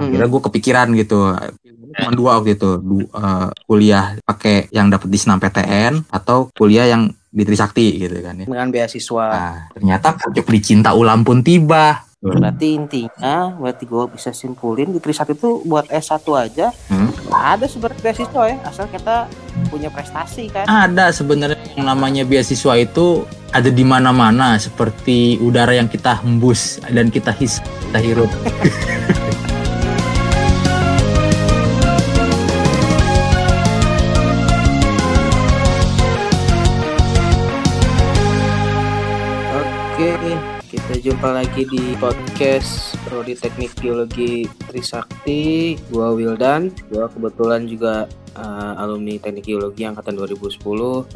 akhirnya gue kepikiran gitu cuma dua waktu itu du- eh, kuliah pakai yang dapat di senam PTN atau kuliah yang di Trisakti gitu kan ya dengan beasiswa. nah ternyata pucuk dicinta ulam pun tiba Berarti intinya, berarti gue bisa simpulin di Trisakti itu buat S1 aja Hmm. ada sebenarnya beasiswa ya, asal kita punya prestasi kan. ada sebenarnya yang namanya beasiswa itu ada di mana-mana seperti udara yang kita hembus dan kita his kita hirup jumpa lagi di podcast Prodi Teknik Geologi Trisakti. Gua Wildan, gua kebetulan juga eh, alumni Teknik Geologi angkatan 2010.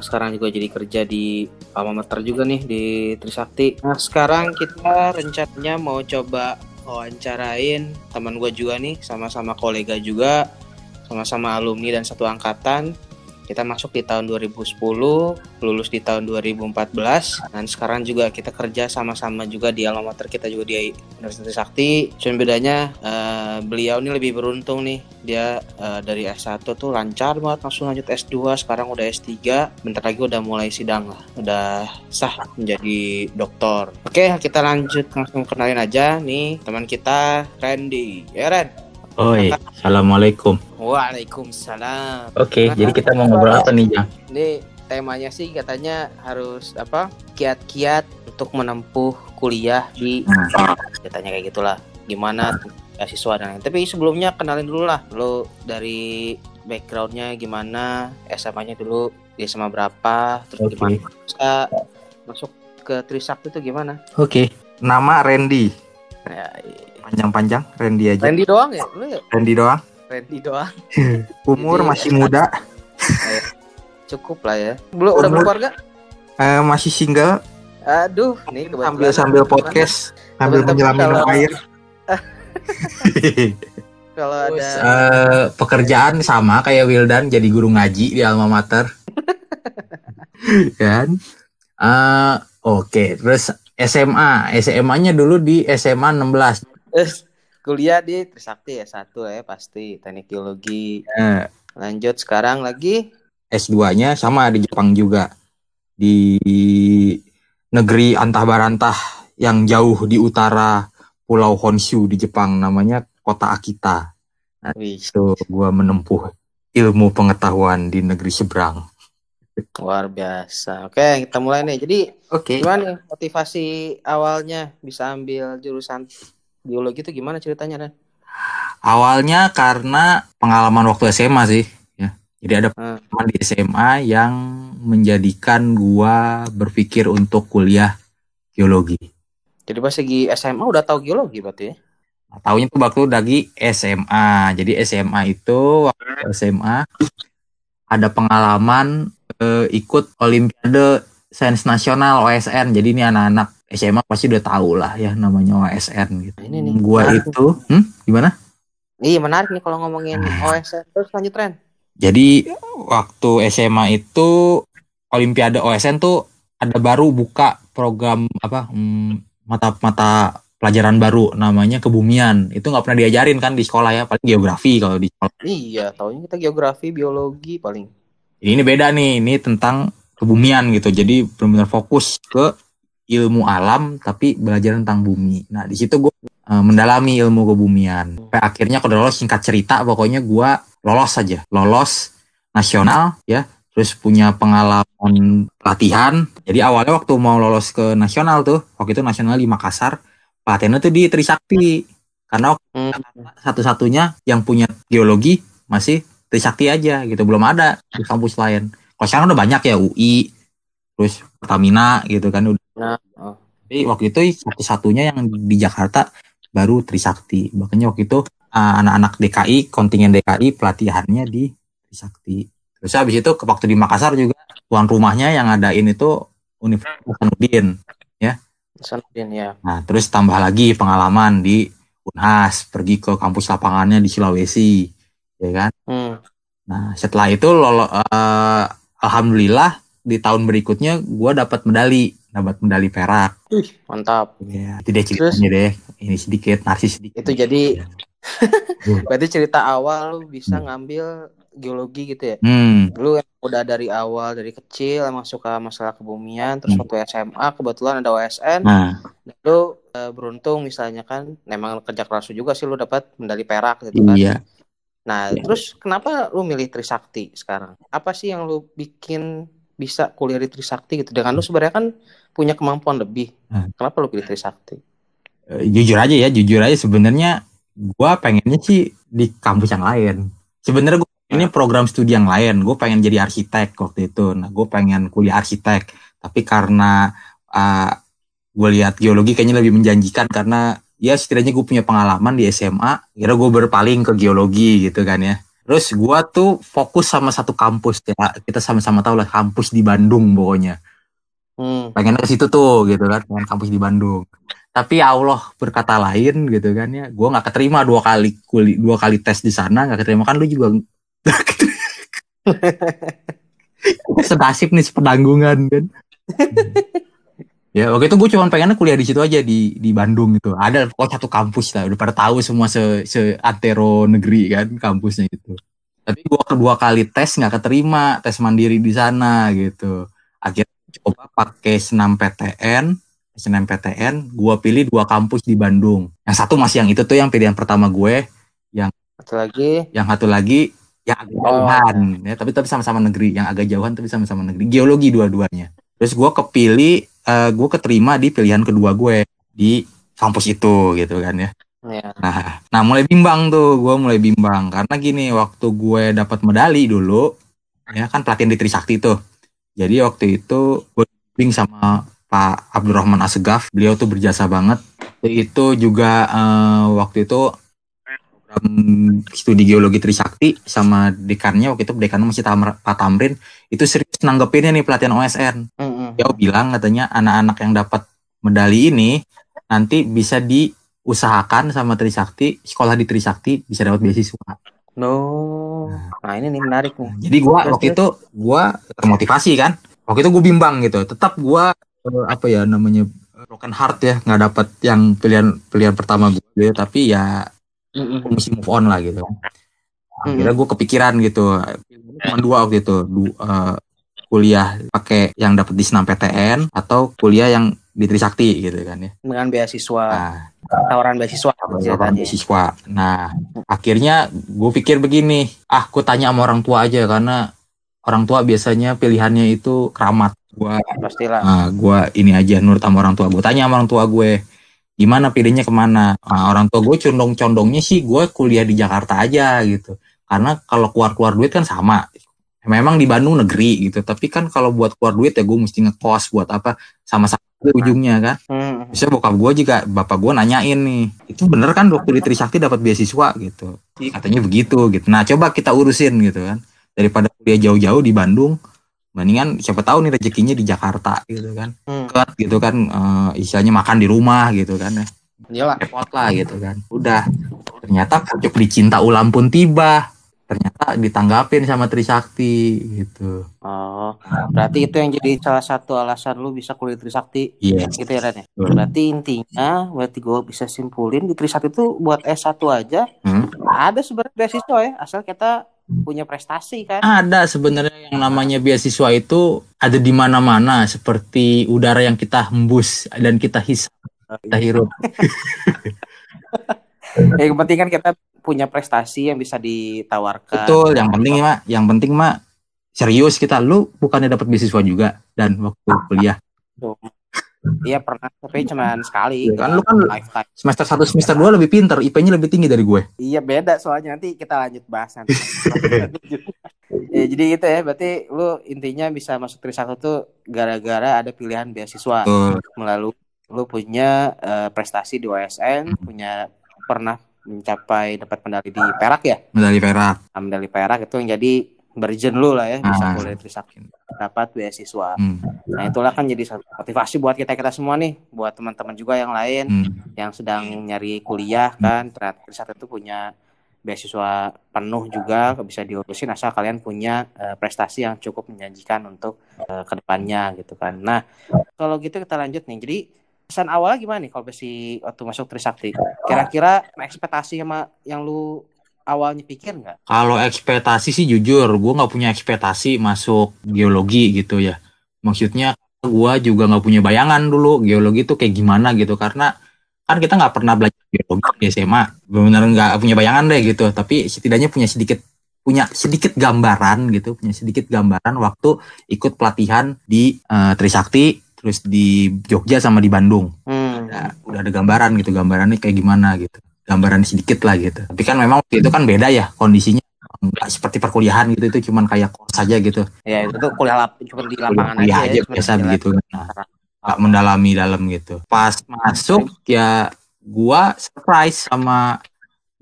Sekarang juga jadi kerja di alma juga nih di Trisakti. Nah, sekarang kita rencananya mau coba wawancarain teman gua juga nih, sama-sama kolega juga, sama-sama alumni dan satu angkatan. Kita masuk di tahun 2010, lulus di tahun 2014 dan sekarang juga kita kerja sama-sama juga di alma mater kita juga di Universitas Sakti. Cuma bedanya eh, beliau ini lebih beruntung nih. Dia eh, dari S1 tuh lancar banget langsung lanjut S2, sekarang udah S3. Bentar lagi udah mulai sidang lah. Udah sah menjadi doktor. Oke, kita lanjut langsung kenalin aja nih teman kita Randy. Ya Ren. Oi assalamualaikum Waalaikumsalam. oke jadi kita mau ngobrol apa nih Jang Ini temanya sih katanya harus apa? Kiat-kiat untuk menempuh kuliah di katanya kayak gitulah. Gimana beasiswa dan lain. Tapi sebelumnya kenalin dulu lah. Lo dari backgroundnya gimana? SMA-nya dulu di SMA berapa? Terus Oke. gimana bisa masuk ke Trisakti itu gimana? oke nama Randy Ya, panjang-panjang Randy aja Randy doang ya? Lu ya? Randy doang Randy doang. umur Jadi- masih muda Cukup lah ya. Belum udah berkeluarga? eh, masih single Aduh, nih sambil kebetulan. sambil podcast sambil menyelam minum kalau- air Kalau ada Eh, pekerjaan sama kayak Wildan jadi guru ngaji di alma mater kan Eh, oke terus SMA SMA-nya dulu di SMA 16 Eh, kuliah di Trisakti ya satu ya pasti teknik geologi. Eh, Lanjut sekarang lagi S2-nya sama di Jepang juga di negeri antah barantah yang jauh di utara Pulau Honshu di Jepang namanya kota Akita. wih Itu gua menempuh ilmu pengetahuan di negeri seberang. luar biasa. Oke, kita mulai nih. Jadi Oke. gimana nih motivasi awalnya bisa ambil jurusan geologi itu gimana ceritanya Ren? Awalnya karena pengalaman waktu SMA sih, ya. Jadi ada Hmm. pengalaman di SMA yang menjadikan gua berpikir untuk kuliah geologi. Jadi pas lagi SMA udah tahu geologi berarti ya? Tahunya tuh waktu lagi SMA. Jadi SMA itu waktu SMA ada pengalaman eh, ikut Olimpiade Sains Nasional OSN. Jadi ini anak-anak SMA pasti udah tahu lah ya namanya OSN gitu. Ini nih, Gua menarik itu, hmm, gimana? Iya menarik nih kalau ngomongin OSN. Terus lanjut Ren. Jadi waktu SMA itu Olimpiade OSN tuh ada baru buka program apa hmm, mata-mata pelajaran baru namanya kebumian. Itu nggak pernah diajarin kan di sekolah ya, paling geografi kalau di sekolah. Iya, taunya kita geografi, biologi paling. Ini beda nih, ini tentang kebumian gitu. Jadi benar-benar fokus ke ilmu alam tapi belajar tentang bumi. Nah, di situ gue mendalami ilmu kebumian. Sampai akhirnya kalau lolos singkat cerita pokoknya gua lolos saja. Lolos nasional ya, terus punya pengalaman pelatihan. Jadi awalnya waktu mau lolos ke nasional tuh, waktu itu nasional di Makassar, pelatihannya tuh di Trisakti. Karena Hmm. satu-satunya yang punya geologi masih Trisakti aja gitu belum ada di kampus lain kalau sekarang udah banyak ya UI terus Pertamina gitu kan udah Nah, oh. waktu itu satu-satunya yang di Jakarta baru Trisakti makanya waktu itu uh, anak-anak DKI kontingen DKI pelatihannya di Trisakti terus habis itu ke waktu di Makassar juga tuan rumahnya yang ngadain itu Universitas Hasanuddin Hasanuddin ya. Nah, terus tambah lagi pengalaman di Unhas, pergi ke kampus lapangannya di Sulawesi, ya kan? Hmm. Nah, setelah itu lolo, eh, alhamdulillah di tahun berikutnya gua dapat medali, dapat medali perak. Mantap. Ya, itu deh ceritanya deh. Ini sedikit narsis sedikit. Itu jadi Berarti cerita awal lu bisa Hmm. ngambil geologi gitu ya? Hmm. Lu udah dari awal dari kecil emang suka masalah kebumian, terus Hmm. waktu SMA kebetulan ada OSN, Nah, lu eh, beruntung misalnya kan, memang kerja keras juga sih lu dapat medali perak gitu kan. iya. Nah, Iya. terus kenapa lu milih Trisakti sekarang? Apa sih yang lu bikin bisa kuliah di Trisakti gitu? Dengan lu sebenarnya kan punya kemampuan lebih. Hmm. Kenapa lu pilih Trisakti? Eh, jujur aja ya, jujur aja sebenarnya gua pengennya sih di kampus yang lain. Sebenarnya gue ini program studi yang lain. Gue pengen jadi arsitek waktu itu. Nah, gue pengen kuliah arsitek. Tapi karena uh, gue lihat geologi kayaknya lebih menjanjikan karena ya setidaknya gue punya pengalaman di SMA. Kira gue berpaling ke geologi gitu kan ya. Terus gue tuh fokus sama satu kampus ya. Kita sama-sama tahu lah kampus di Bandung pokoknya Hmm. pengen ke situ tuh gitu kan pengen kampus di Bandung. Tapi ya Allah berkata lain gitu kan ya. Gue nggak keterima dua kali kuli dua kali tes di sana nggak keterima. Kan lu juga senasib nih sepedanggungan kan. Ya waktu itu gue cuma pengennya kuliah di situ aja di di Bandung gitu. Ada kok satu kampus lah udah pada tahu semua se se antero negeri kan kampusnya itu. Tapi gue kedua kali tes nggak keterima tes mandiri di sana gitu. Akhirnya coba pakai senam PTN senam PTN gue pilih dua kampus di Bandung. Yang satu masih yang itu tuh yang pilihan pertama gue Satu lagi, yang satu lagi yang agak Oh. jauhan ya tapi tapi sama-sama negeri yang agak jauhan tapi sama-sama negeri. Geologi dua-duanya. Terus gue kepilih eh, gue keterima di pilihan kedua gue di kampus itu gitu kan ya. Ya. nah nah mulai bimbang tuh gue mulai bimbang. Karena gini waktu gue dapat medali dulu ya kan pelatihan di Trisakti tuh jadi waktu itu gue bimbing sama Pak Abdurrahman Asegaf. Beliau tuh berjasa banget. Itu juga eh, waktu itu program studi geologi Trisakti sama dekannya waktu itu dekannya masih Tamr- Pak Tamrin itu serius nanggepinnya nih pelatihan OSN Mm-mm. dia bilang katanya anak-anak yang dapat medali ini nanti bisa diusahakan sama Trisakti sekolah di Trisakti bisa dapat beasiswa No. Nah ini nih menarik nih. jadi gua Terus, waktu itu gua termotivasi kan waktu itu gue bimbang gitu tetap gua eh, apa ya namanya eh, broken heart ya nggak dapat yang pilihan pilihan pertama gue gitu. tapi ya Mm-mm. gue mesti move on lah gitu kan. Akhirnya gue kepikiran gitu. Cuma dua waktu itu, du- eh, kuliah pakai yang dapat di Senam PTN atau kuliah yang di Trisakti gitu kan ya. Dengan beasiswa, Nah, tawaran beasiswa. ceritanya. beasiswa. Nah, akhirnya gue pikir begini, ah gue tanya sama orang tua aja karena orang tua biasanya pilihannya itu keramat. Gua Pastilah. Nah, gua ini aja nurut sama orang tua gue. Tanya sama orang tua gue, gimana pilihnya ke mana? Nah, orang tua gue condong-condongnya sih gue kuliah di Jakarta aja gitu. Karena kalau keluar-keluar duit kan sama. Memang di Bandung negeri gitu. Tapi kan kalau buat keluar duit ya gue mesti ngekos buat apa? Sama-sama ujungnya kan. Hmm. Bisa bokap gue juga, bapak gue nanyain nih, itu bener kan waktu di Trisakti dapat beasiswa gitu. Katanya begitu gitu. Nah coba kita urusin gitu kan. Daripada kuliah jauh-jauh di Bandung, mendingan siapa tahu nih rezekinya di Jakarta gitu kan Hmm. deket gitu kan eh, istilahnya makan di rumah gitu kan ya repot lah gitu kan udah ternyata pucuk dicinta ulam pun tiba ternyata ditanggapin sama Trisakti gitu Oh, berarti itu yang jadi salah satu alasan lu bisa kuliah Trisakti iya gitu ya Ren ya? Betul. Berarti intinya, berarti gue bisa simpulin di Trisakti itu buat S1 aja Hmm. ada sebenarnya beasiswa ya, asal kita punya prestasi kan. ada sebenarnya yang namanya beasiswa itu ada di mana-mana seperti udara yang kita hembus dan kita hisap kita hirup Ya, yang penting kan kita punya prestasi yang bisa ditawarkan. betul yang penting mah yang penting mah serius kita lu bukannya dapat beasiswa juga dan waktu kuliah Tuh. Iya pernah, tapi cuma sekali. Iya kan, lu kan- lifetime. semester 1 semester 2 lebih pinter IP-nya lebih tinggi dari gue Iya beda soalnya nanti kita lanjut bahas nanti. ya, jadi gitu ya, berarti lu intinya bisa masuk Trisakti tuh gara-gara ada pilihan beasiswa Betul. melalui lu punya eh, prestasi di OSN, punya pernah mencapai dapat medali di Perak ya, medali perak Nah, medali Perak itu yang jadi berjen lu lah ya bisa Ah. kuliah Trisakti dapat beasiswa. hmm. Nah itulah kan jadi satu motivasi buat kita kita semua nih, buat teman-teman juga yang lain Hmm. yang sedang nyari kuliah kan ternyata Trisakti itu punya beasiswa penuh juga bisa diurusin asal kalian punya eh, prestasi yang cukup menjanjikan untuk eh, ke depannya gitu kan. Nah kalau gitu kita lanjut nih. Jadi kesan awalnya gimana nih kalau besi waktu masuk Trisakti? Kira-kira ekspektasi sama yang lu awalnya pikir nggak? Kalau ekspektasi sih jujur, gue nggak punya ekspektasi masuk geologi gitu ya. Maksudnya gue juga nggak punya bayangan dulu geologi itu kayak gimana gitu karena kan kita nggak pernah belajar geologi di SMA, benar nggak punya bayangan deh gitu. Tapi setidaknya punya sedikit punya sedikit gambaran gitu, punya sedikit gambaran waktu ikut pelatihan di uh, Trisakti, terus di Jogja sama di Bandung. Hmm. Udah, udah ada gambaran gitu, gambarannya kayak gimana gitu gambaran sedikit lah gitu. Tapi kan memang waktu itu kan beda ya kondisinya nggak seperti perkuliahan gitu itu cuman kayak kos saja gitu. Ya itu tuh kuliah lap, cuma di lapangan kuliah aja, aja ya, biasa begitu. Nah, gak mendalami dalam gitu. Pas masuk ya gua surprise sama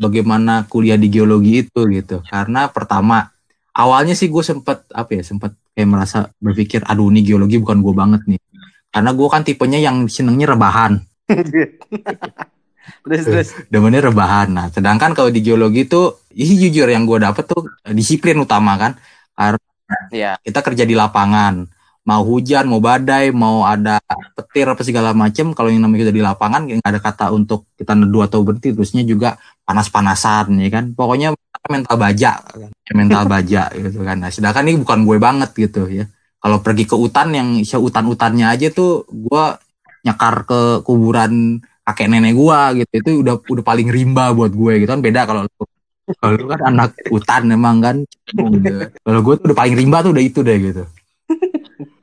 bagaimana kuliah di geologi itu gitu. Karena pertama awalnya sih gue sempet apa ya sempet kayak merasa berpikir aduh ini geologi bukan gue banget nih. Karena gue kan tipenya yang senengnya rebahan. terus terus. demennya rebahan. Nah sedangkan kalau di geologi tuh ini jujur yang gue dapet tuh disiplin utama kan. Karena ya. kita kerja di lapangan. Mau hujan mau badai mau ada petir apa segala macem kalau yang namanya kita di lapangan nggak ada kata untuk kita neduh atau berhenti terusnya juga panas-panasan ya kan. Pokoknya mental baja kan. mental baja gitu kan. Nah sedangkan ini bukan gue banget gitu ya kalau pergi ke hutan yang hutan-hutannya aja tuh gue nyakar ke kuburan kakek nenek gua gitu. Itu udah udah paling rimba buat gue gitu. Kan beda kalau lu. Kalau lu kan anak hutan emang kan. Gitu. kalau gue tuh udah paling rimba tuh udah itu deh gitu.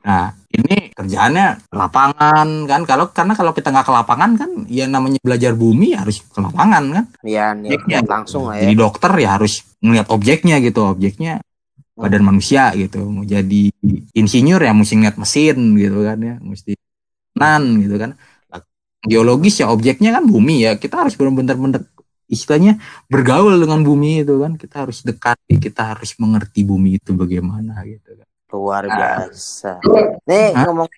Nah ini kerjaannya lapangan kan. Kalau karena kalau kita nggak ke lapangan kan ya namanya belajar bumi harus ke lapangan kan. Iya ya, langsung lah ya. Jadi dokter ya harus ngeliat objeknya gitu. Objeknya badan manusia gitu. Mau jadi insinyur ya mesti ngeliat mesin gitu kan ya mesti nan gitu kan. Geologis ya objeknya kan bumi ya. Kita harus benar-benar istilahnya bergaul dengan bumi itu kan. Kita harus dekat kita harus mengerti bumi itu bagaimana gitu kan. Luar ah. biasa. nih Hah? ngomong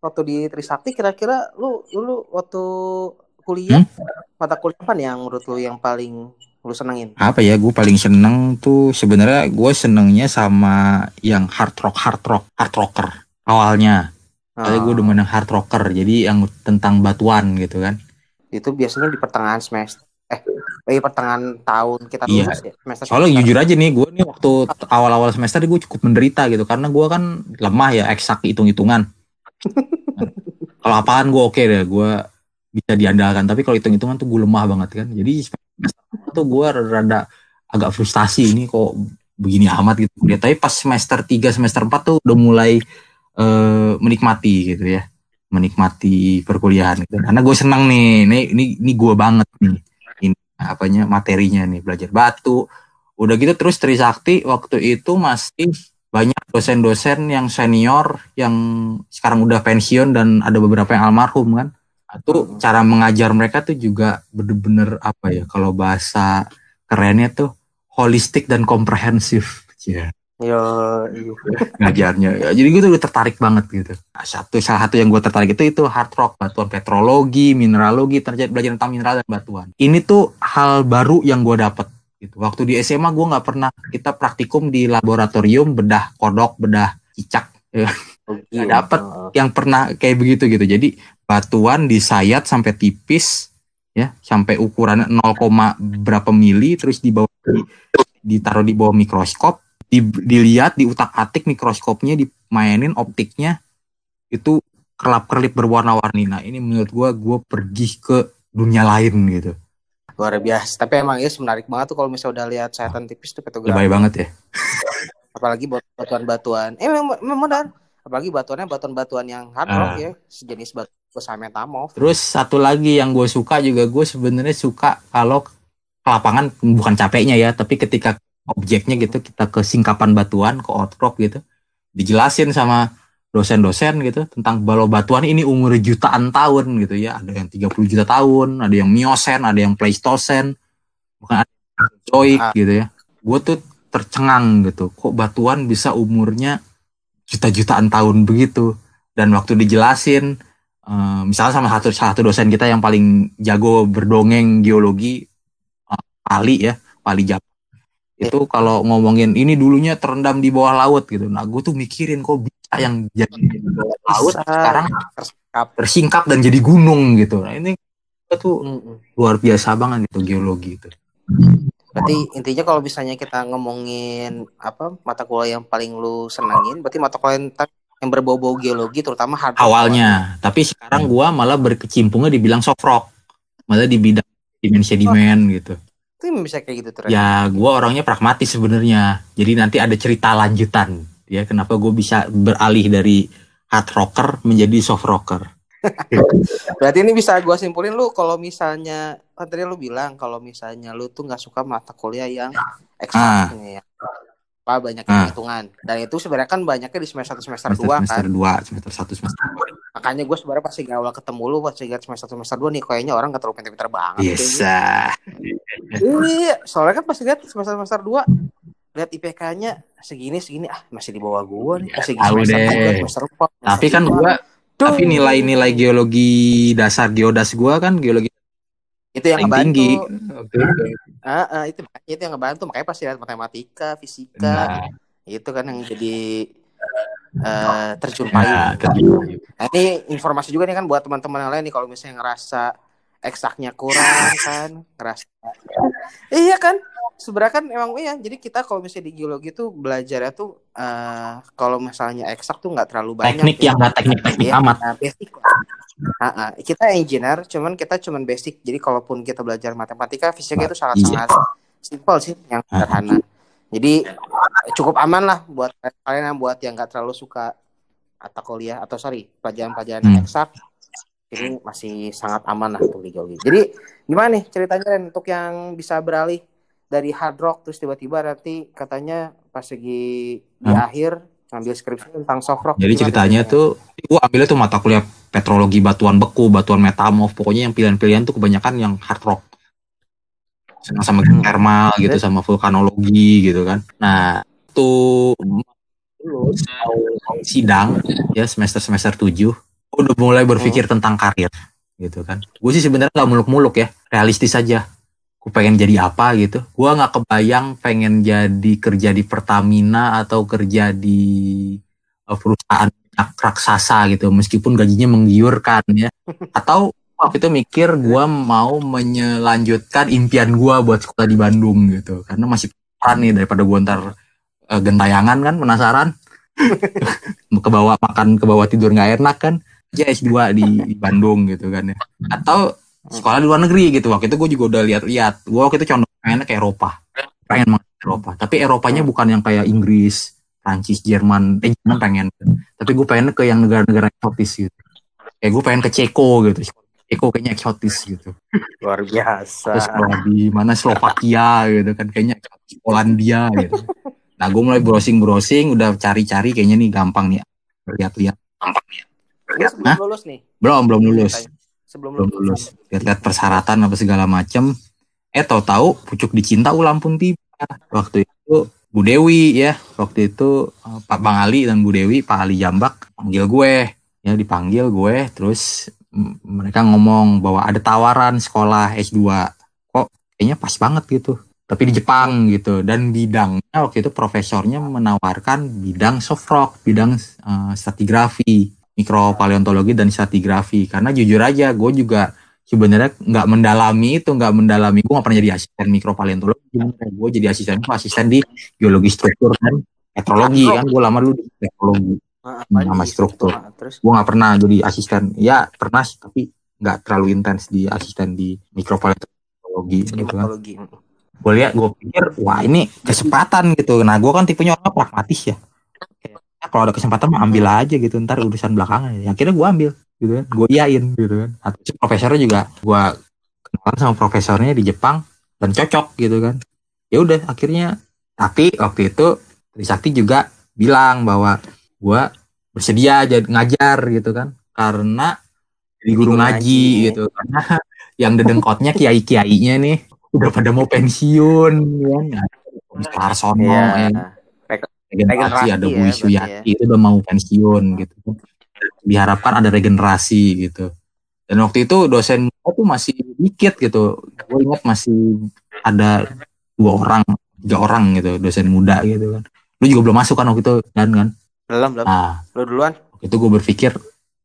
waktu di Trisakti kira-kira lu dulu waktu kuliah hmm? mata kuliah apa nih yang menurut lu yang paling lu senengin apa ya gue paling seneng tuh sebenarnya gue senengnya sama yang hard rock hard rock hard rocker awalnya Soalnya gue demen yang hard rocker, jadi yang tentang batuan gitu kan. Itu biasanya di pertengahan semester. Eh, eh pertengahan tahun kita iya. lulus ya. Semester Soalnya jujur aja nih, gue nih waktu awal-awal semester gue cukup menderita gitu. Karena gue kan lemah ya, eksak hitung-hitungan. kalau apaan gue oke okay deh, gue bisa diandalkan. Tapi kalau hitung-hitungan tuh gue lemah banget kan. Jadi tuh gue rada agak frustasi ini kok begini amat gitu. Ya, tapi pas semester 3, semester 4 tuh udah mulai uh, menikmati gitu ya menikmati perkuliahan gitu. karena gue senang nih ini ini ini gue banget nih ini apanya materinya nih belajar batu udah gitu terus Trisakti waktu itu masih banyak dosen-dosen yang senior yang sekarang udah pensiun dan ada beberapa yang almarhum kan itu cara mengajar mereka tuh juga bener-bener apa ya kalau bahasa kerennya tuh holistik dan komprehensif ya Yo, iya. ngajarnya. Ya, jadi gue tuh tertarik banget gitu. Nah, satu salah satu yang gue tertarik itu itu hard rock, batuan petrologi, mineralogi, terjadi belajar tentang mineral dan batuan. Ini tuh hal baru yang gue dapet gitu. Waktu di SMA gue nggak pernah kita praktikum di laboratorium bedah kodok, bedah cicak. Ya. Oh, gak dapet yang pernah kayak begitu gitu. Jadi batuan disayat sampai tipis ya sampai ukuran 0, berapa mili terus di bawah ditaruh di bawah mikroskop di, dilihat di utak atik mikroskopnya dimainin optiknya itu kerlap kerlip berwarna-warni. Nah ini menurut gue gue pergi ke dunia lain gitu. Luar biasa. Tapi emang ya menarik banget tuh kalau misalnya udah lihat sayatan tipis tuh fotografi. lebay banget ya. Apalagi batuan-batuan. Eh memang memang apalagi batuannya batuan-batuan yang hard rock uh. ya sejenis batu metamorf terus satu lagi yang gue suka juga gue sebenarnya suka kalau ke lapangan bukan capeknya ya tapi ketika objeknya gitu kita ke singkapan batuan ke outrock gitu dijelasin sama dosen-dosen gitu tentang balo batuan ini umur jutaan tahun gitu ya ada yang 30 juta tahun ada yang miosen ada yang pleistosen bukan ada yang ah. gitu ya gue tuh tercengang gitu kok batuan bisa umurnya juta-jutaan tahun begitu. Dan waktu dijelasin uh, misalnya sama satu satu dosen kita yang paling jago berdongeng geologi uh, Pali ya Pali Jap itu kalau ngomongin ini dulunya terendam di bawah laut gitu. Nah gue tuh mikirin kok bisa yang jadi di bawah laut sekarang tersingkap dan jadi gunung gitu. Nah ini itu Mm-mm. luar biasa banget gitu geologi itu Berarti intinya kalau misalnya kita ngomongin apa mata kuliah yang paling lu senengin, berarti mata kuliah yang, berbau-bau geologi terutama hard awalnya. Tapi sekarang gua malah berkecimpungnya dibilang soft rock. Malah di bidang sedimen sedimen gitu. Itu bisa kayak gitu terus. ya gua orangnya pragmatis sebenarnya. Jadi nanti ada cerita lanjutan ya kenapa gue bisa beralih dari hard rocker menjadi soft rocker Berarti ini bisa gua simpulin lu kalau misalnya kan tadi lu bilang kalau misalnya lu tuh nggak suka mata kuliah yang eksaknya ya. Apa banyak Ah. hitungan. Dan itu sebenarnya kan banyaknya di semester 1 semester semester 2 semester kan. 2 semester 1 semester Makanya gue sebenarnya pasti gak awal ketemu lu pas lihat semester 1 semester 2 nih kayaknya orang gak terlalu pintar-pintar banget. 2 yes ah. Iya, soalnya kan pas lihat semester semester 2 lihat IPK-nya segini segini ah masih di bawah gua nih. Masih tahu semester deh. semester empat, tapi semester kan gua. Tapi nilai-nilai geologi dasar geodas gua kan geologi itu yang ngebantu. tinggi Oke. Ah, ah, itu itu yang ngebantu makanya pas lihat matematika, fisika, nah, itu kan yang jadi eh, terjun payung. Nah, ini informasi juga nih kan buat teman-teman yang lain nih kalau misalnya ngerasa eksaknya kurang kan, ngerasa Iya kan? Sebenarnya kan emang iya. Jadi kita kalau misalnya di geologi tuh belajarnya tuh eh kalau misalnya eksak tuh nggak terlalu banyak. teknik ya. yang nggak teknik-teknik Iya, amat nah, basic lah. Ah, ah. kita engineer, cuman kita cuman basic. Jadi kalaupun kita belajar matematika, fisika itu sangat-sangat simpel sih, yang sederhana. Jadi cukup aman lah buat kalian yang buat yang nggak terlalu suka atau kuliah atau sorry pelajaran-pelajaran Hmm. eksak ini masih sangat aman lah untuk di geologi. Jadi gimana nih ceritanya Ren untuk yang bisa beralih dari hard rock terus tiba-tiba nanti katanya pas lagi di Hmm. akhir ngambil skripsi tentang soft rock. Jadi ceritanya tuh gue ambilnya tuh mata kuliah petrologi batuan beku, batuan metamorf, pokoknya yang pilihan-pilihan tuh kebanyakan yang hard rock. Sama sama Hmm. thermal gitu, sama vulkanologi gitu kan. Nah, tuh sidang ya semester semester 7 udah mulai berpikir tentang karir gitu kan. Gue sih sebenarnya nggak muluk-muluk ya, realistis aja. Gue pengen jadi apa gitu. Gue nggak kebayang pengen jadi kerja di Pertamina atau kerja di uh, perusahaan minyak raksasa gitu meskipun gajinya menggiurkan ya atau waktu itu mikir gua mau menyelanjutkan impian gua buat sekolah di Bandung gitu karena masih penasaran nih daripada gua ntar uh, gentayangan kan penasaran ke bawah makan ke bawah tidur nggak enak kan ya S2 di, di Bandung gitu kan ya. Atau sekolah di luar negeri gitu. Waktu itu gue juga udah lihat-lihat. Gue waktu itu condong pengen ke Eropa. Pengen banget ke Eropa. Tapi Eropanya bukan yang kayak Inggris Prancis Jerman. Eh Jerman pengen. Tapi gue pengen ke yang negara-negara eksotis gitu. Kayak gue pengen ke Ceko gitu. Ceko kayaknya eksotis gitu. Luar biasa. terus sekolah di mana? Slovakia gitu kan. Kayaknya eksotis Polandia gitu. Nah gue mulai browsing browsing udah cari-cari kayaknya nih gampang nih. Lihat-lihat. Gampang nih Ini sebelum Hah? lulus nih. belum belum lulus. Sebelum belum lulus. lulus. Lihat-lihat persyaratan apa segala macem. Eh tahu-tahu pucuk dicinta ulang pun tiba. Waktu itu Bu Dewi ya. Waktu itu eh, Pak Bang Ali dan Bu Dewi Pak Ali Jambak panggil gue. Ya dipanggil gue. Terus mereka ngomong bahwa ada tawaran sekolah S2 kok kayaknya pas banget gitu. Tapi di Jepang gitu. Dan bidangnya waktu itu profesornya menawarkan bidang soft rock bidang eh, stratigrafi mikropaleontologi dan stratigrafi karena jujur aja gue juga sebenarnya nggak mendalami itu nggak mendalami. Gue nggak pernah jadi asisten mikropaleontologi. Gue jadi asisten gue asisten di geologi struktur dan metrologi kan. Gue lama dulu di metrologi Ah, Nama struktur. Ah, gue nggak pernah jadi asisten. Ya pernah sih tapi nggak terlalu intens di asisten di mikropaleontologi gitu kan. Mikropaleontologi. gue lihat gue pikir wah ini kesempatan gitu. Nah gue kan tipenya orang pragmatis "Ya, kalau ada kesempatan mah ambil aja gitu ntar urusan belakangan. Ya akhirnya gue ambil gitu kan. Gue iyain gitu kan. Nah, terus profesornya juga gue kenalan sama profesornya di Jepang dan cocok gitu kan. Ya udah akhirnya tapi waktu itu Trisakti juga bilang bahwa gue bersedia jadi ngajar gitu kan. Karena jadi guru ngaji gitu. Karena yang dedengkotnya kiai kiainya nih udah pada mau pensiun kan. Mr. Harsono Iya. ya regenerasi Regenerasi ada ya, Bu berarti Suyati itu udah mau pensiun gitu. Diharapkan ada regenerasi gitu. Dan waktu itu dosen gua tuh masih dikit gitu. Gue ingat masih ada dua orang tiga orang gitu dosen muda gitu kan. Lu juga belum masuk kan waktu itu kan kan? Belum, belum. nah Lu duluan. waktu itu gue berpikir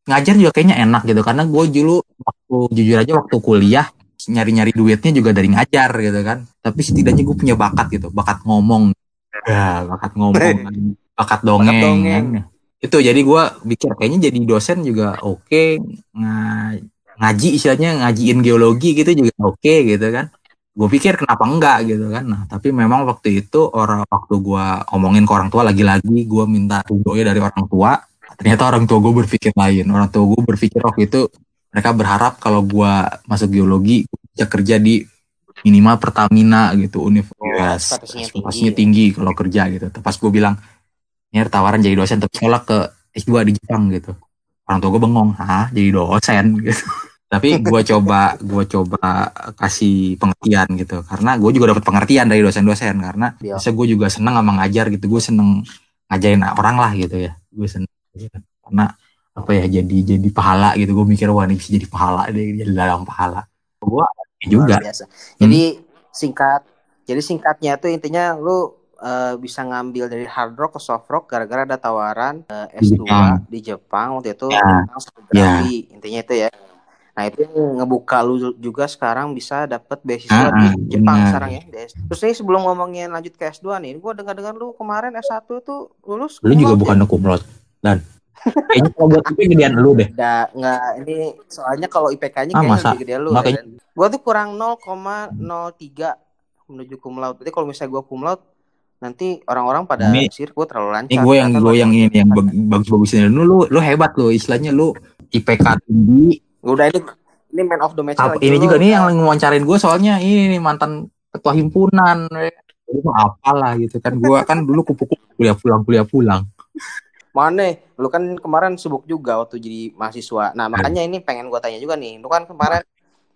ngajar juga kayaknya enak gitu. Karena gue dulu waktu jujur aja waktu kuliah nyari-nyari duitnya juga dari ngajar gitu kan. Tapi setidaknya gue punya bakat gitu bakat ngomong ya bakat ngomong bakat dongeng, Bakat dongeng. kan. itu jadi gue pikir kayaknya jadi dosen juga oke Nga- ngaji istilahnya ngajiin geologi gitu juga oke gitu kan gue pikir kenapa enggak gitu kan nah tapi memang waktu itu orang waktu gue omongin ke orang tua lagi-lagi gue minta tunjuknya dari orang tua ternyata orang tua gue berpikir lain orang tua gue berpikir waktu itu mereka berharap kalau gue masuk geologi gua bisa kerja di minimal Pertamina gitu universitas ekspektasinya ekspektasinya tinggi, tinggi kalau kerja gitu. Pas gue bilang ini tawaran jadi dosen tapi sekolah ke S2 di Jepang gitu. Orang tua gue bengong hah? Jadi dosen? Gitu. Tapi gue coba gue coba kasih pengertian gitu. Karena gue juga dapat pengertian dari dosen-dosen. Karena Iya. bisa gue juga seneng sama ngajar gitu. Gue seneng ngajarin orang lah gitu ya. Gue seneng karena apa ya jadi jadi pahala gitu. Gue mikir wah ini bisa jadi pahala deh jadi ladang pahala. Gue juga Luar biasa. Jadi singkat, jadi singkatnya tuh intinya lu eh, bisa ngambil dari hard rock ke soft rock gara-gara ada tawaran Di S2 Jepang. di Jepang waktu itu Ya. tentang fotografi. Intinya itu ya. Nah itu ngebuka lu juga sekarang bisa dapat beasiswa Ah, di ah, Jepang benar. sekarang ya. Terus nih sebelum ngomongin lanjut ke S2 nih, gua dengar-dengar lu kemarin S1 tuh lulus. lu juga bukan kumlot dan kayaknya kalau buat itu gedean lu deh ya? Nggak, nggak, ini soalnya kalau IPK-nya Ah, kayaknya masa? lebih gede lu. Makanya- ya. Gua tuh kurang 0,03 menuju cum laude. Jadi kalau misalnya gua cum laude, nanti orang-orang pada Ini- sir gue terlalu lancar. ini gue yang gue yang ini yang bag- bagus-bagusin lu lu lu hebat lu istilahnya lu IPK tinggi Udah ini ini man of the match Apa- lagi ini lu. juga nih yang ngewawancarin gue soalnya ini nih mantan ketua himpunan mah apalah gitu kan gue kan dulu kupu-kupu kuliah pulang kuliah pulang Mana? Lu kan kemarin sibuk juga waktu jadi mahasiswa. Nah, makanya ini pengen gua tanya juga nih. Lu kan kemarin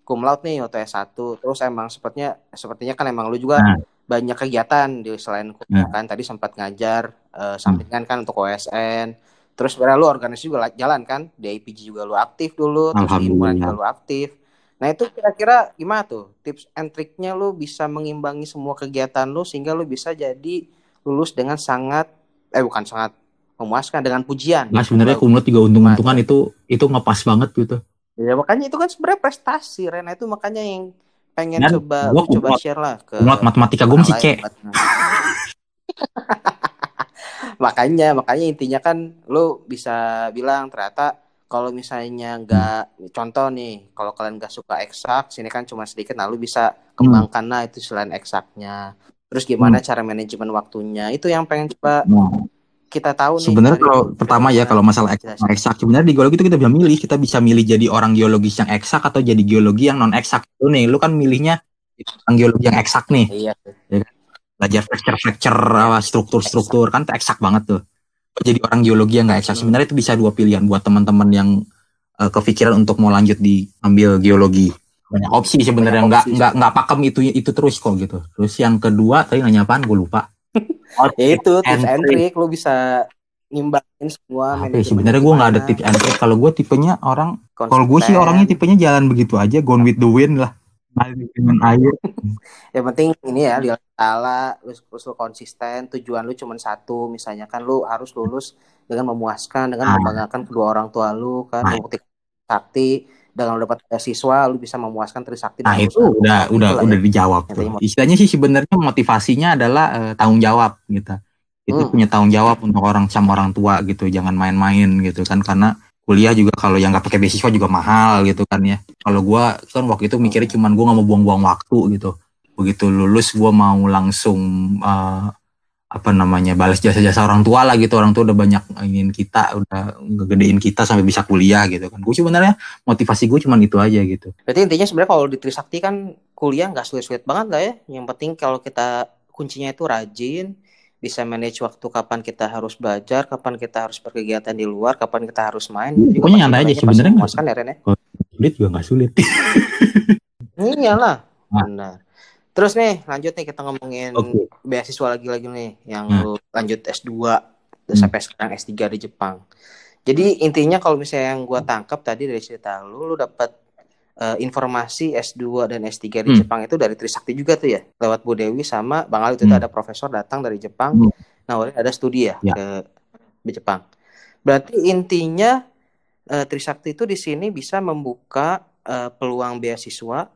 cum laude nih waktu S1. Terus emang sepertinya sepertinya kan emang lu juga Nah. banyak kegiatan di selain kuliah Nah. kan. Tadi sempat ngajar eh, sampingan kan untuk OSN. Terus sebenarnya lu organisasi juga la- jalan kan? Di IPG juga lu aktif dulu, terus di himpunan juga lu aktif. Nah, itu kira-kira gimana tuh? Tips and triknya lu bisa mengimbangi semua kegiatan lu sehingga lu bisa jadi lulus dengan sangat eh bukan sangat memuaskan dengan pujian. nah sebenarnya kumlot juga untung-untungan itu itu ngepas banget gitu. Ya makanya itu kan sebenarnya prestasi Rena. Itu makanya yang pengen Dan coba gua coba kumlot. share lah ke kumlot matematika gue masih C. orang lain. makanya makanya intinya kan lu bisa bilang ternyata kalau misalnya nggak contoh nih kalau kalian nggak suka eksak sini kan cuma sedikit nah lu bisa kembangkan lah itu selain eksaknya. Terus gimana cara manajemen waktunya? Itu yang pengen coba nah, kita tahu nih sebenarnya kalau pertama ya kalau masalah eksak, eksak sebenarnya di geologi itu kita bisa milih. Kita bisa milih jadi orang geologis yang eksak atau jadi geologi yang non eksak lu nih lu kan milihnya orang geologi yang eksak nih. Iya. Tuh. belajar fracture fracture apa, struktur struktur kan eksak banget tuh. Jadi orang geologi yang nggak eksak. Sebenarnya itu bisa dua pilihan buat teman-teman yang eh, kepikiran untuk mau lanjut di ambil geologi. Banyak opsi sebenarnya. Nggak nggak nggak pakem itu itu terus kok gitu. Terus yang kedua tadi nanya apaan? Gue lupa ya itu tips and trick. lu bisa ngimbangin semua Apa ya, manajemen sebenarnya gue nggak ada tips and trick. Kalau gue tipenya orang kalau gue sih orangnya tipenya jalan begitu aja gone with the wind lah. Dengan air. Yang penting ini ya lihat lu, terus lu konsisten tujuan lu cuma satu. Misalnya kan lu harus lulus dengan memuaskan dengan Ah. membanggakan kedua orang tua lu kan Ah. sakti lu dapat beasiswa lu bisa memuaskan Trisakti Nah itu lulus. udah Gitu udah udah ya. dijawab tuh. Istilahnya sih sebenarnya motivasinya adalah eh, tanggung jawab gitu. Itu Hmm. punya tanggung jawab untuk orang sama orang tua gitu. Jangan main-main gitu kan karena kuliah juga kalau yang nggak pakai beasiswa juga mahal gitu kan ya. Kalau gua kan waktu itu mikirnya cuman gua nggak mau buang-buang waktu gitu. Begitu lulus gua mau langsung eh, apa namanya balas jasa-jasa orang tua lah gitu. Orang tua udah banyak ingin kita udah ngegedein kita sampai bisa kuliah gitu kan. Gue sebenarnya motivasi gue cuman itu aja gitu. Berarti intinya sebenarnya kalau di Trisakti kan kuliah nggak sulit-sulit banget lah ya. Yang penting kalau kita kuncinya itu rajin bisa manage waktu kapan kita harus belajar kapan kita harus berkegiatan di luar kapan kita harus main. Pokoknya nyantai aja, sebenarnya nggak- memuaskan ya Ren ya. Sulit juga nggak sulit. Iyalah, Nah. benar. Terus nih, lanjut nih kita ngomongin Oke. beasiswa lagi-lagi nih yang Hmm. lu lanjut S2 terus Hmm. sampai sekarang S3 di Jepang. Jadi intinya kalau misalnya yang gua tangkap tadi dari cerita lu, lu dapat eh, informasi S2 dan S3 di Hmm. Jepang itu dari Trisakti juga tuh ya. Lewat Bu Dewi sama Bang Ali itu Hmm. ada profesor datang dari Jepang. Hmm. Nah, ada studi ya, Ya. ke di Jepang. Berarti intinya eh, Trisakti itu di sini bisa membuka eh, peluang beasiswa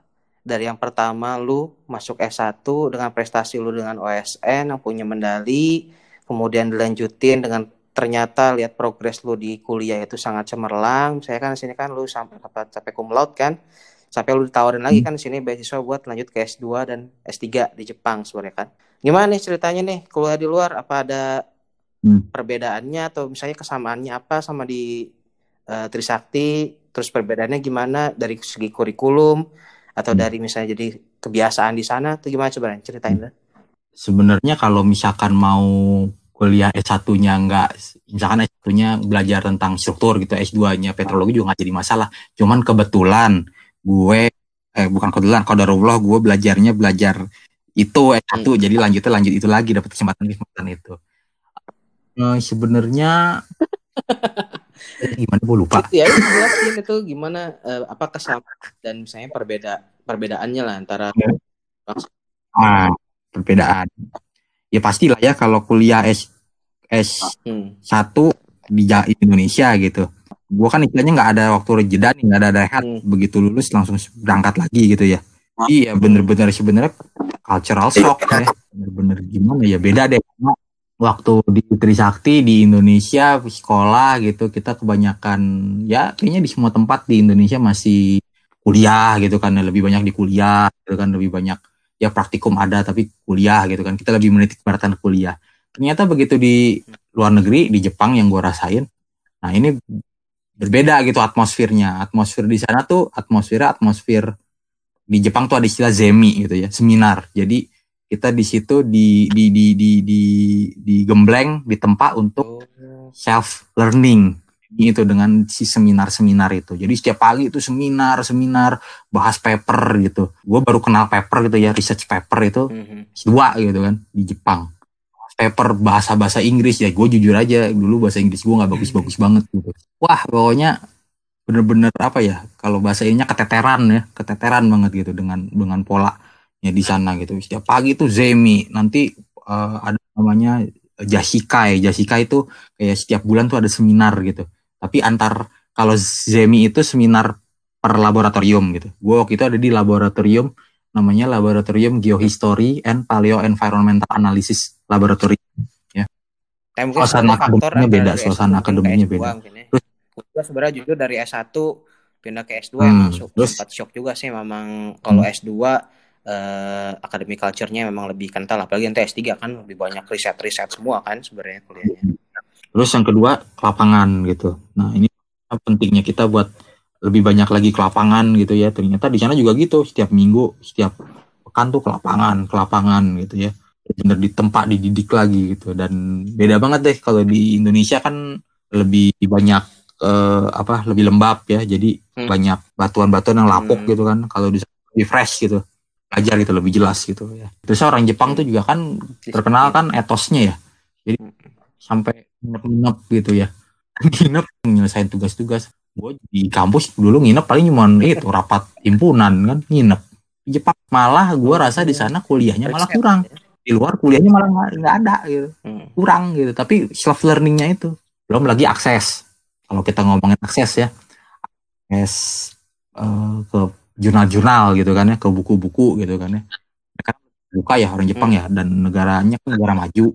dari yang pertama lu masuk S1 dengan prestasi lu dengan OSN yang punya medali, kemudian dilanjutin dengan ternyata lihat progres lu di kuliah itu sangat cemerlang. Saya kan di sini kan lu sampai sampai cum laude kan. Sampai lu ditawarin lagi Hmm. kan di sini beasiswa buat lanjut ke S2 dan S3 di Jepang sebenarnya kan. Gimana nih ceritanya nih kuliah di luar apa ada Hmm. perbedaannya atau misalnya kesamaannya apa sama di eh, Trisakti terus perbedaannya gimana dari segi kurikulum atau Hmm. dari misalnya jadi kebiasaan di sana tuh gimana coba ceritain dah. Sebenarnya kalau misalkan mau kuliah S1-nya enggak misalkan S1-nya belajar tentang struktur gitu, S2-nya petrologi juga nggak jadi masalah. Cuman kebetulan gue eh bukan kebetulan qadarullah gue belajarnya belajar itu S1 jadi lanjutnya lanjut itu lagi dapat kesempatan kesempatan itu. Eh, sebenarnya gimana gue lupa. Itu ya itu jelasin itu gimana eh, apa kesamaan dan misalnya perbeda perbedaannya lah antara Ah, perbedaan. Ya pastilah ya kalau kuliah S S hmm, satu di Ja- Indonesia gitu. Gua kan istilahnya nggak ada waktu jeda nih, nggak ada rehat. Hmm. Begitu lulus langsung berangkat lagi gitu ya. Iya bener-bener sebenarnya cultural shock ya. Bener-bener gimana ya beda deh. Karena waktu di Trisakti di Indonesia sekolah gitu kita kebanyakan ya kayaknya di semua tempat di Indonesia masih kuliah gitu kan lebih banyak di kuliah gitu kan lebih banyak ya praktikum ada tapi kuliah gitu kan kita lebih menitik beratkan kuliah. Ternyata begitu di luar negeri di Jepang yang gue rasain nah ini berbeda gitu atmosfernya. Atmosfer di sana tuh atmosfernya atmosfer di Jepang tuh ada istilah zemi gitu ya seminar. Jadi kita di situ di di di di di digembleng ditempa untuk oh, self learning itu dengan si seminar-seminar itu. Jadi setiap pagi itu seminar-seminar bahas paper gitu. Gue baru kenal paper gitu ya, research paper itu mhm. dua gitu kan di Jepang. Paper bahasa-bahasa Inggris ya, gue jujur aja dulu bahasa Inggris gue nggak bagus-bagus banget gitu. Wah pokoknya bener-bener apa ya, kalau bahasa ininya keteteran ya, keteteran banget gitu dengan dengan polanya di sana gitu. Setiap pagi itu zemi, nanti eh, ada namanya Jasikai. Jasikai itu kayak setiap bulan tuh ada seminar gitu. Tapi antar kalau Zemi itu seminar per laboratorium gitu. Gue waktu itu ada di laboratorium namanya Laboratorium Geohistory and Paleo Environmental Analysis Laboratory. Tapi mungkin Suasana akademiknya beda, suasana S1 ke akademiknya S2 beda. ya. Terus- Gua sebenarnya jujur dari S1 pindah ke S2 Hmm, emang shock, terus- sempat shock juga sih memang kalau Hmm. S2 eh academic culture-nya memang lebih kental apalagi nanti S3 kan lebih banyak riset-riset semua kan sebenarnya kuliahnya. Terus yang kedua ke lapangan gitu. Nah ini pentingnya kita buat lebih banyak lagi ke lapangan gitu ya. Ternyata di sana juga gitu. Setiap minggu, setiap pekan tuh ke lapangan, ke lapangan gitu ya. Bener di tempat dididik lagi gitu. Dan beda banget deh kalau di Indonesia kan lebih banyak eh, apa lebih lembab ya. Jadi Hmm. banyak batuan-batuan yang lapuk Hmm. gitu kan. Kalau di sana lebih fresh gitu. Belajar gitu lebih jelas gitu ya. Terus orang Jepang tuh juga kan terkenal kan etosnya ya. Jadi sampai nginep gitu ya. Nginep nyelesain tugas-tugas. Gue di kampus dulu nginep paling cuma itu rapat himpunan kan nginep. Di Jepang malah gue rasa di sana kuliahnya malah kurang. ya. Di luar kuliahnya malah nggak ada gitu. Hmm. Kurang gitu. Tapi self learningnya itu belum lagi akses. Kalau kita ngomongin akses ya, akses eh, ke jurnal-jurnal gitu kan ya, ke buku-buku gitu kan ya. Mereka buka ya orang Jepang ya dan negaranya kan negara maju.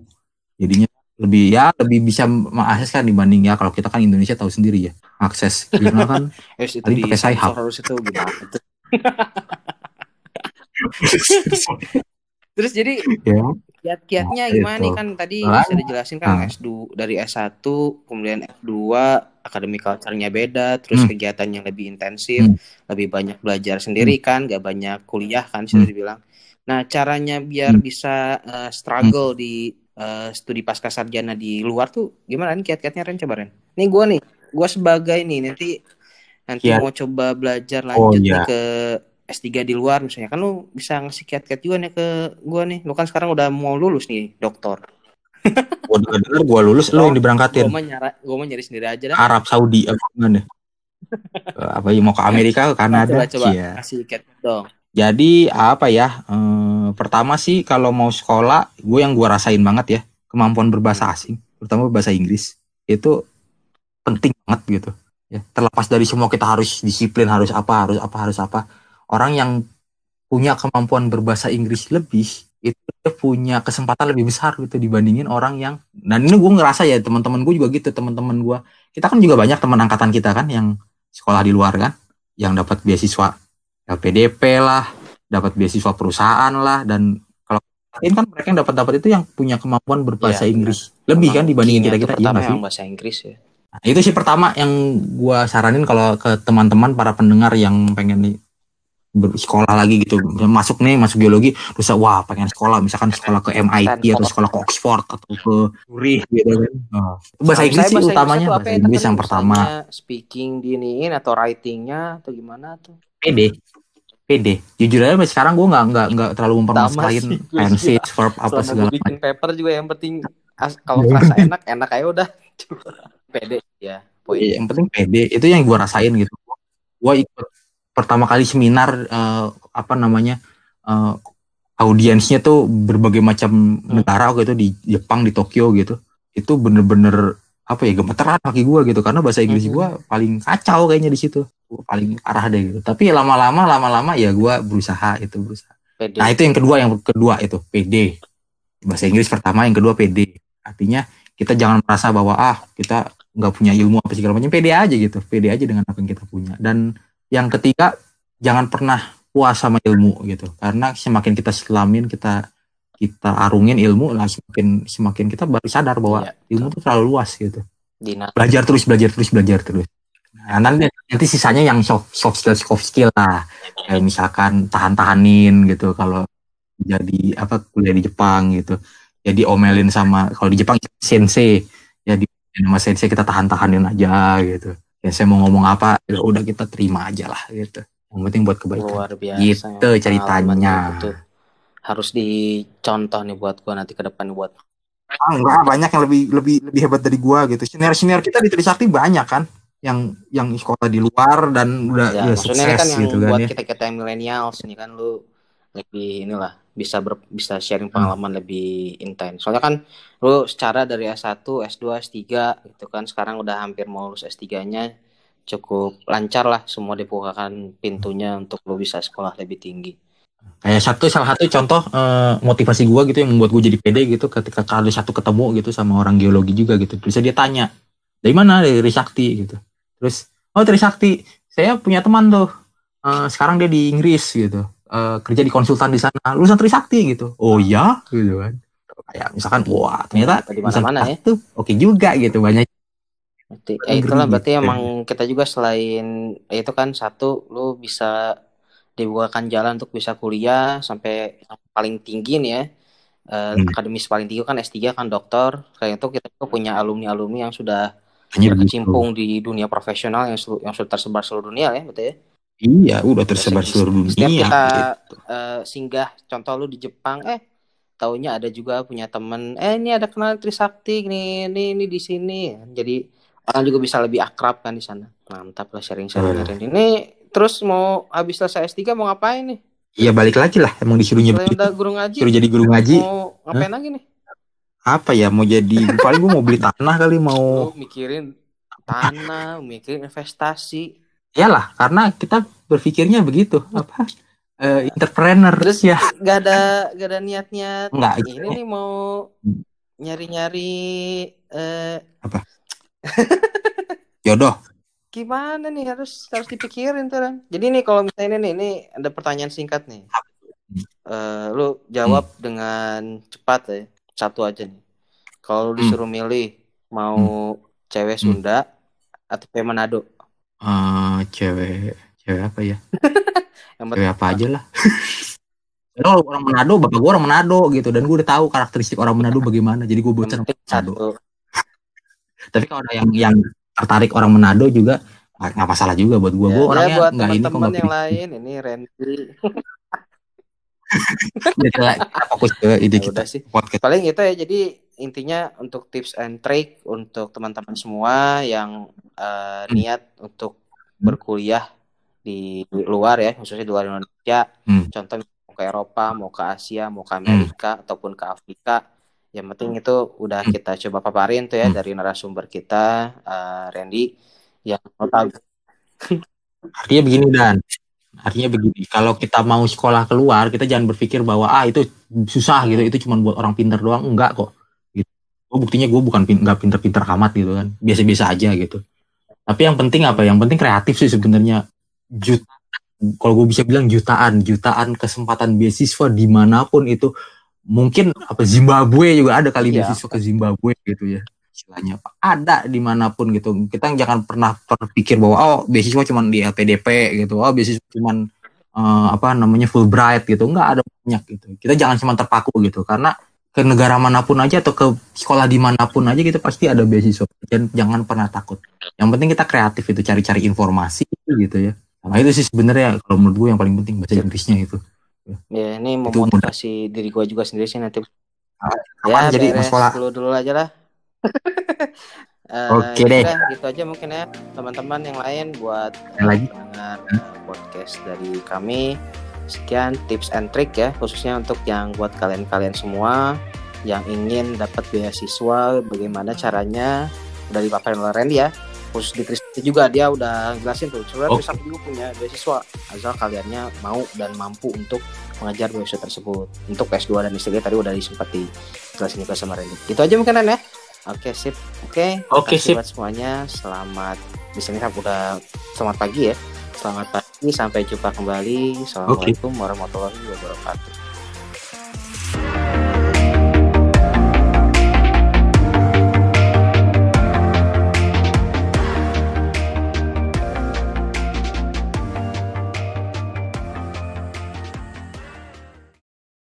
Jadinya lebih ya lebih bisa mengakses kan dibanding ya kalau kita kan Indonesia tahu sendiri ya akses jurnal kan Yes, itu Paling di pakai sensor harus itu. Terus jadi ya kiat-kiatnya Nah, gimana itu. nih kan tadi Makanya. bisa dijelasin kan Nah. S2 dari S1 kemudian F2 akademik culture-nya beda terus Hmm. kegiatan yang lebih intensif Hmm. lebih banyak belajar sendiri kan gak banyak kuliah kan bisa Hmm. dibilang nah caranya biar Hmm. bisa eh, struggle di eh, studi pasca sarjana di luar tuh gimana nih kiat-kiatnya Ren coba Ren nih gue nih gue sebagai nih nanti nanti Kiat. mau coba belajar Oh, lanjut nih iya. ke S3 di luar misalnya. Kan lu bisa ngasih kiat-kiat juga nih ke gua nih. Lu kan sekarang udah mau lulus nih dokter gua denger denger gua lulus lu yang diberangkatin. gua mah nyara gua mah nyari sendiri aja dah. Arab Saudi apa gimana? Apa ya mau ke Amerika ke Kanada? Coba coba Cia. kasih kiat dong. Jadi apa ya? eh, pertama sih kalau mau sekolah, gue yang gue rasain banget ya kemampuan berbahasa asing, terutama bahasa Inggris. Itu penting banget gitu. ya terlepas dari semua kita harus disiplin harus apa harus apa harus apa orang yang punya kemampuan berbahasa Inggris lebih itu dia punya kesempatan lebih besar gitu dibandingin orang yang dan ini gue ngerasa ya teman-teman gue juga gitu teman-teman gue kita kan juga banyak teman angkatan kita kan yang sekolah di luar kan yang dapat beasiswa LPDP lah dapat beasiswa perusahaan lah dan kalau ini kan mereka yang dapat dapat itu yang punya kemampuan berbahasa Iya, Inggris lebih kan dibandingin kita kita iya pertama yang bahasa Inggris ya. Nah, itu sih pertama yang gua saranin kalau ke teman-teman para pendengar yang pengen nih bersekolah lagi gitu. Masuk nih masuk geologi terus wah pengen sekolah. Misalkan sekolah ke MIT atau sekolah. ke Oxford atau ke Zurich gitu kan. Nah, bahasa Inggris sih bahasa utamanya apa bahasa Inggris yang pertama. Speaking diiniin atau writingnya atau gimana tuh? PD PD jujur aja sekarang gua nggak nggak nggak terlalu mempermasalahin gua tenses verb apa segala gue bikin paper juga yang penting kalau Iya. kerasa enak enak aja udah. Pede ya poin. Iya, yang penting pede. Itu yang gua rasain gitu. Gua ikut pertama kali seminar eh, apa namanya eh, audiensnya tuh berbagai macam negara waktu itu di Jepang di Tokyo gitu itu bener-bener apa ya gemeteran kaki gua gitu karena bahasa Inggris Mhm. gua paling kacau kayaknya di situ Gua paling parah deh gitu tapi lama-lama lama-lama ya gua berusaha itu berusaha Pede. Nah itu yang kedua, yang kedua itu PD. Bahasa Inggris pertama, yang kedua PD. Artinya kita jangan merasa bahwa ah kita nggak punya ilmu apa segala macam. PD aja gitu, PD aja dengan apa yang kita punya. Dan yang ketiga jangan pernah puas sama ilmu gitu, karena semakin kita selamin kita kita arungin ilmu lah semakin semakin kita baru sadar bahwa Iya, ilmu itu terlalu luas gitu. Dina. Belajar terus, belajar terus, belajar terus. Nah, nanti, nanti sisanya yang soft, soft skill, soft skill lah. Kayak misalkan tahan-tahanin gitu. Kalau jadi apa kuliah di Jepang gitu. Jadi omelin sama kalau di Jepang sensei. Ya di sama sensei kita tahan-tahanin aja gitu ya saya mau ngomong apa ya udah kita terima aja lah gitu yang penting buat kebaikan luar biasa Gitu ya, ceritanya. pengalamannya itu. harus dicontoh nih buat gua nanti ke depan buat ah, enggak banyak yang lebih lebih lebih hebat dari gua gitu senior senior kita di Trisakti banyak kan yang yang sekolah di luar dan udah, ya udah ini sukses kan yang gitu kan buat ya kita kita yang millennials ini kan lu lebih inilah bisa ber, bisa Hmm. sharing pengalaman lebih intens. Soalnya kan lu secara dari S1 S2 S3 gitu kan sekarang udah hampir mau lulus S3-nya cukup lancar lah semua dibukakan pintunya untuk lu bisa sekolah lebih tinggi. Kayak satu salah satu contoh eh, motivasi gua gitu yang membuat gue jadi pede gitu ketika kali satu ketemu gitu sama orang geologi juga gitu. Terus dia tanya dari mana? Dari Trisakti gitu. Terus oh Trisakti saya punya teman tuh. Eh, sekarang dia di Inggris gitu Eh, kerja di konsultan di sana lulusan Trisakti gitu oh ya gitu kan kayak misalkan wah ternyata Di lulusan mana-mana ya. Tuh oke juga gitu banyak Berarti, ya itulah berarti gitu. emang kita juga selain ya itu kan satu lu bisa dibukakan jalan untuk bisa kuliah sampai yang paling tinggi nih ya. Eh, Hmm. akademis paling tinggi kan S3 kan dokter. Kayak itu kita juga punya alumni-alumni yang sudah gitu. berkecimpung di dunia profesional yang yang sudah tersebar seluruh dunia ya, betul ya? Iya udah tersebar Setiap- seluruh dunia Setiap kita gitu. eh, singgah contoh lu di Jepang eh taunya ada juga punya temen eh ini ada kenal Trisakti nih ini ini di sini. Jadi orang juga bisa lebih akrab kan di sana. Mantap lah sharing sharing Betul. ini terus mau habis selesai S3 mau ngapain nih? Iya balik lagi lah emang disuruhnya begitu udah guru ngaji suruh jadi guru ngaji. mau ngapain lagi nih? Apa ya mau jadi paling gue mau beli tanah kali mau lu mikirin tanah mikirin investasi iyalah karena kita berpikirnya begitu apa eh, entrepreneur. Terus- ya. gak ada gak ada niat niat enggak ini nih mau nyari nyari eh jodoh. Gimana nih harus harus dipikirin tuh Ran. jadi nih kalau misalnya ini nih ini ada pertanyaan singkat nih. Eh lu jawab dengan cepat ya satu aja nih. Kalau lu disuruh milih mau cewek Hmm. Sunda atau cewek Manado Eh, cewek cewek apa ya yang cewek apa aja lah kalau orang Manado, bapak gue orang Manado gitu, dan gue udah tahu karakteristik orang Manado bagaimana, jadi gue penting Manado. satu Tapi kalau ada yang yang tertarik orang Manado juga nggak nggak masalah juga buat gue. ya, gue ya orangnya buat nggak ini kok yang lain ini Randy Kita, kita fokus ke ide Ya kita udah sih. podcast. paling itu ya jadi intinya untuk tips and trick untuk teman-teman semua yang eh, niat untuk berkuliah di luar ya khususnya di luar Indonesia Hmm. contoh mau ke Eropa mau ke Asia mau ke Amerika ataupun ke Afrika yang penting itu udah kita coba paparin tuh ya Hmm. dari narasumber kita eh, Randy Ya, tahu. Artinya begini dan artinya begini, kalau kita mau sekolah keluar, kita jangan berpikir bahwa ah itu susah gitu, itu cuma buat orang pintar doang, enggak kok. Gitu. Oh, buktinya gue bukan nggak pinter-pinter amat gitu kan, biasa-biasa aja gitu. Tapi yang penting apa? Yang penting kreatif sih sebenarnya. Jut, kalau gue bisa bilang jutaan, jutaan kesempatan beasiswa di mana pun itu mungkin apa Zimbabwe juga ada kali ya. beasiswa ke Zimbabwe gitu ya istilahnya ada di mana pun gitu kita jangan pernah berpikir bahwa oh beasiswa cuma di LPDP gitu oh beasiswa cuma uh, apa namanya Fulbright gitu nggak ada banyak gitu kita jangan cuma terpaku gitu karena ke negara mana pun aja atau ke sekolah di mana pun aja gitu pasti ada beasiswa. Dan jangan pernah takut. Yang penting kita kreatif itu cari-cari informasi gitu ya. Nah itu sih sebenarnya kalau menurut gue yang paling penting bahasa Inggrisnya itu. Ya ini memotivasi diri gue juga sendiri sih nanti. Ya jadi sekolah? dulu dulu aja lah. Uh, Oke deh. Udah, gitu aja mungkin ya teman-teman yang lain buat yang lagi? dengar podcast dari kami. Sekian tips and trick ya khususnya untuk yang buat kalian-kalian semua yang ingin dapat beasiswa bagaimana caranya dipaparin oleh Randy ya khusus di Trisakti juga dia udah jelasin tuh sebenarnya okay. Trisakti juga punya beasiswa asal kaliannya mau dan mampu untuk mengajar beasiswa tersebut untuk S2 dan S3 tadi udah disempet jelasin juga sama Randy itu aja mungkin ya Oke sip. Oke. Oke sip. Buat semuanya selamat di sini udah selamat pagi ya. Selamat pagi sampai jumpa kembali. Assalamualaikum okay. warahmatullahi wabarakatuh.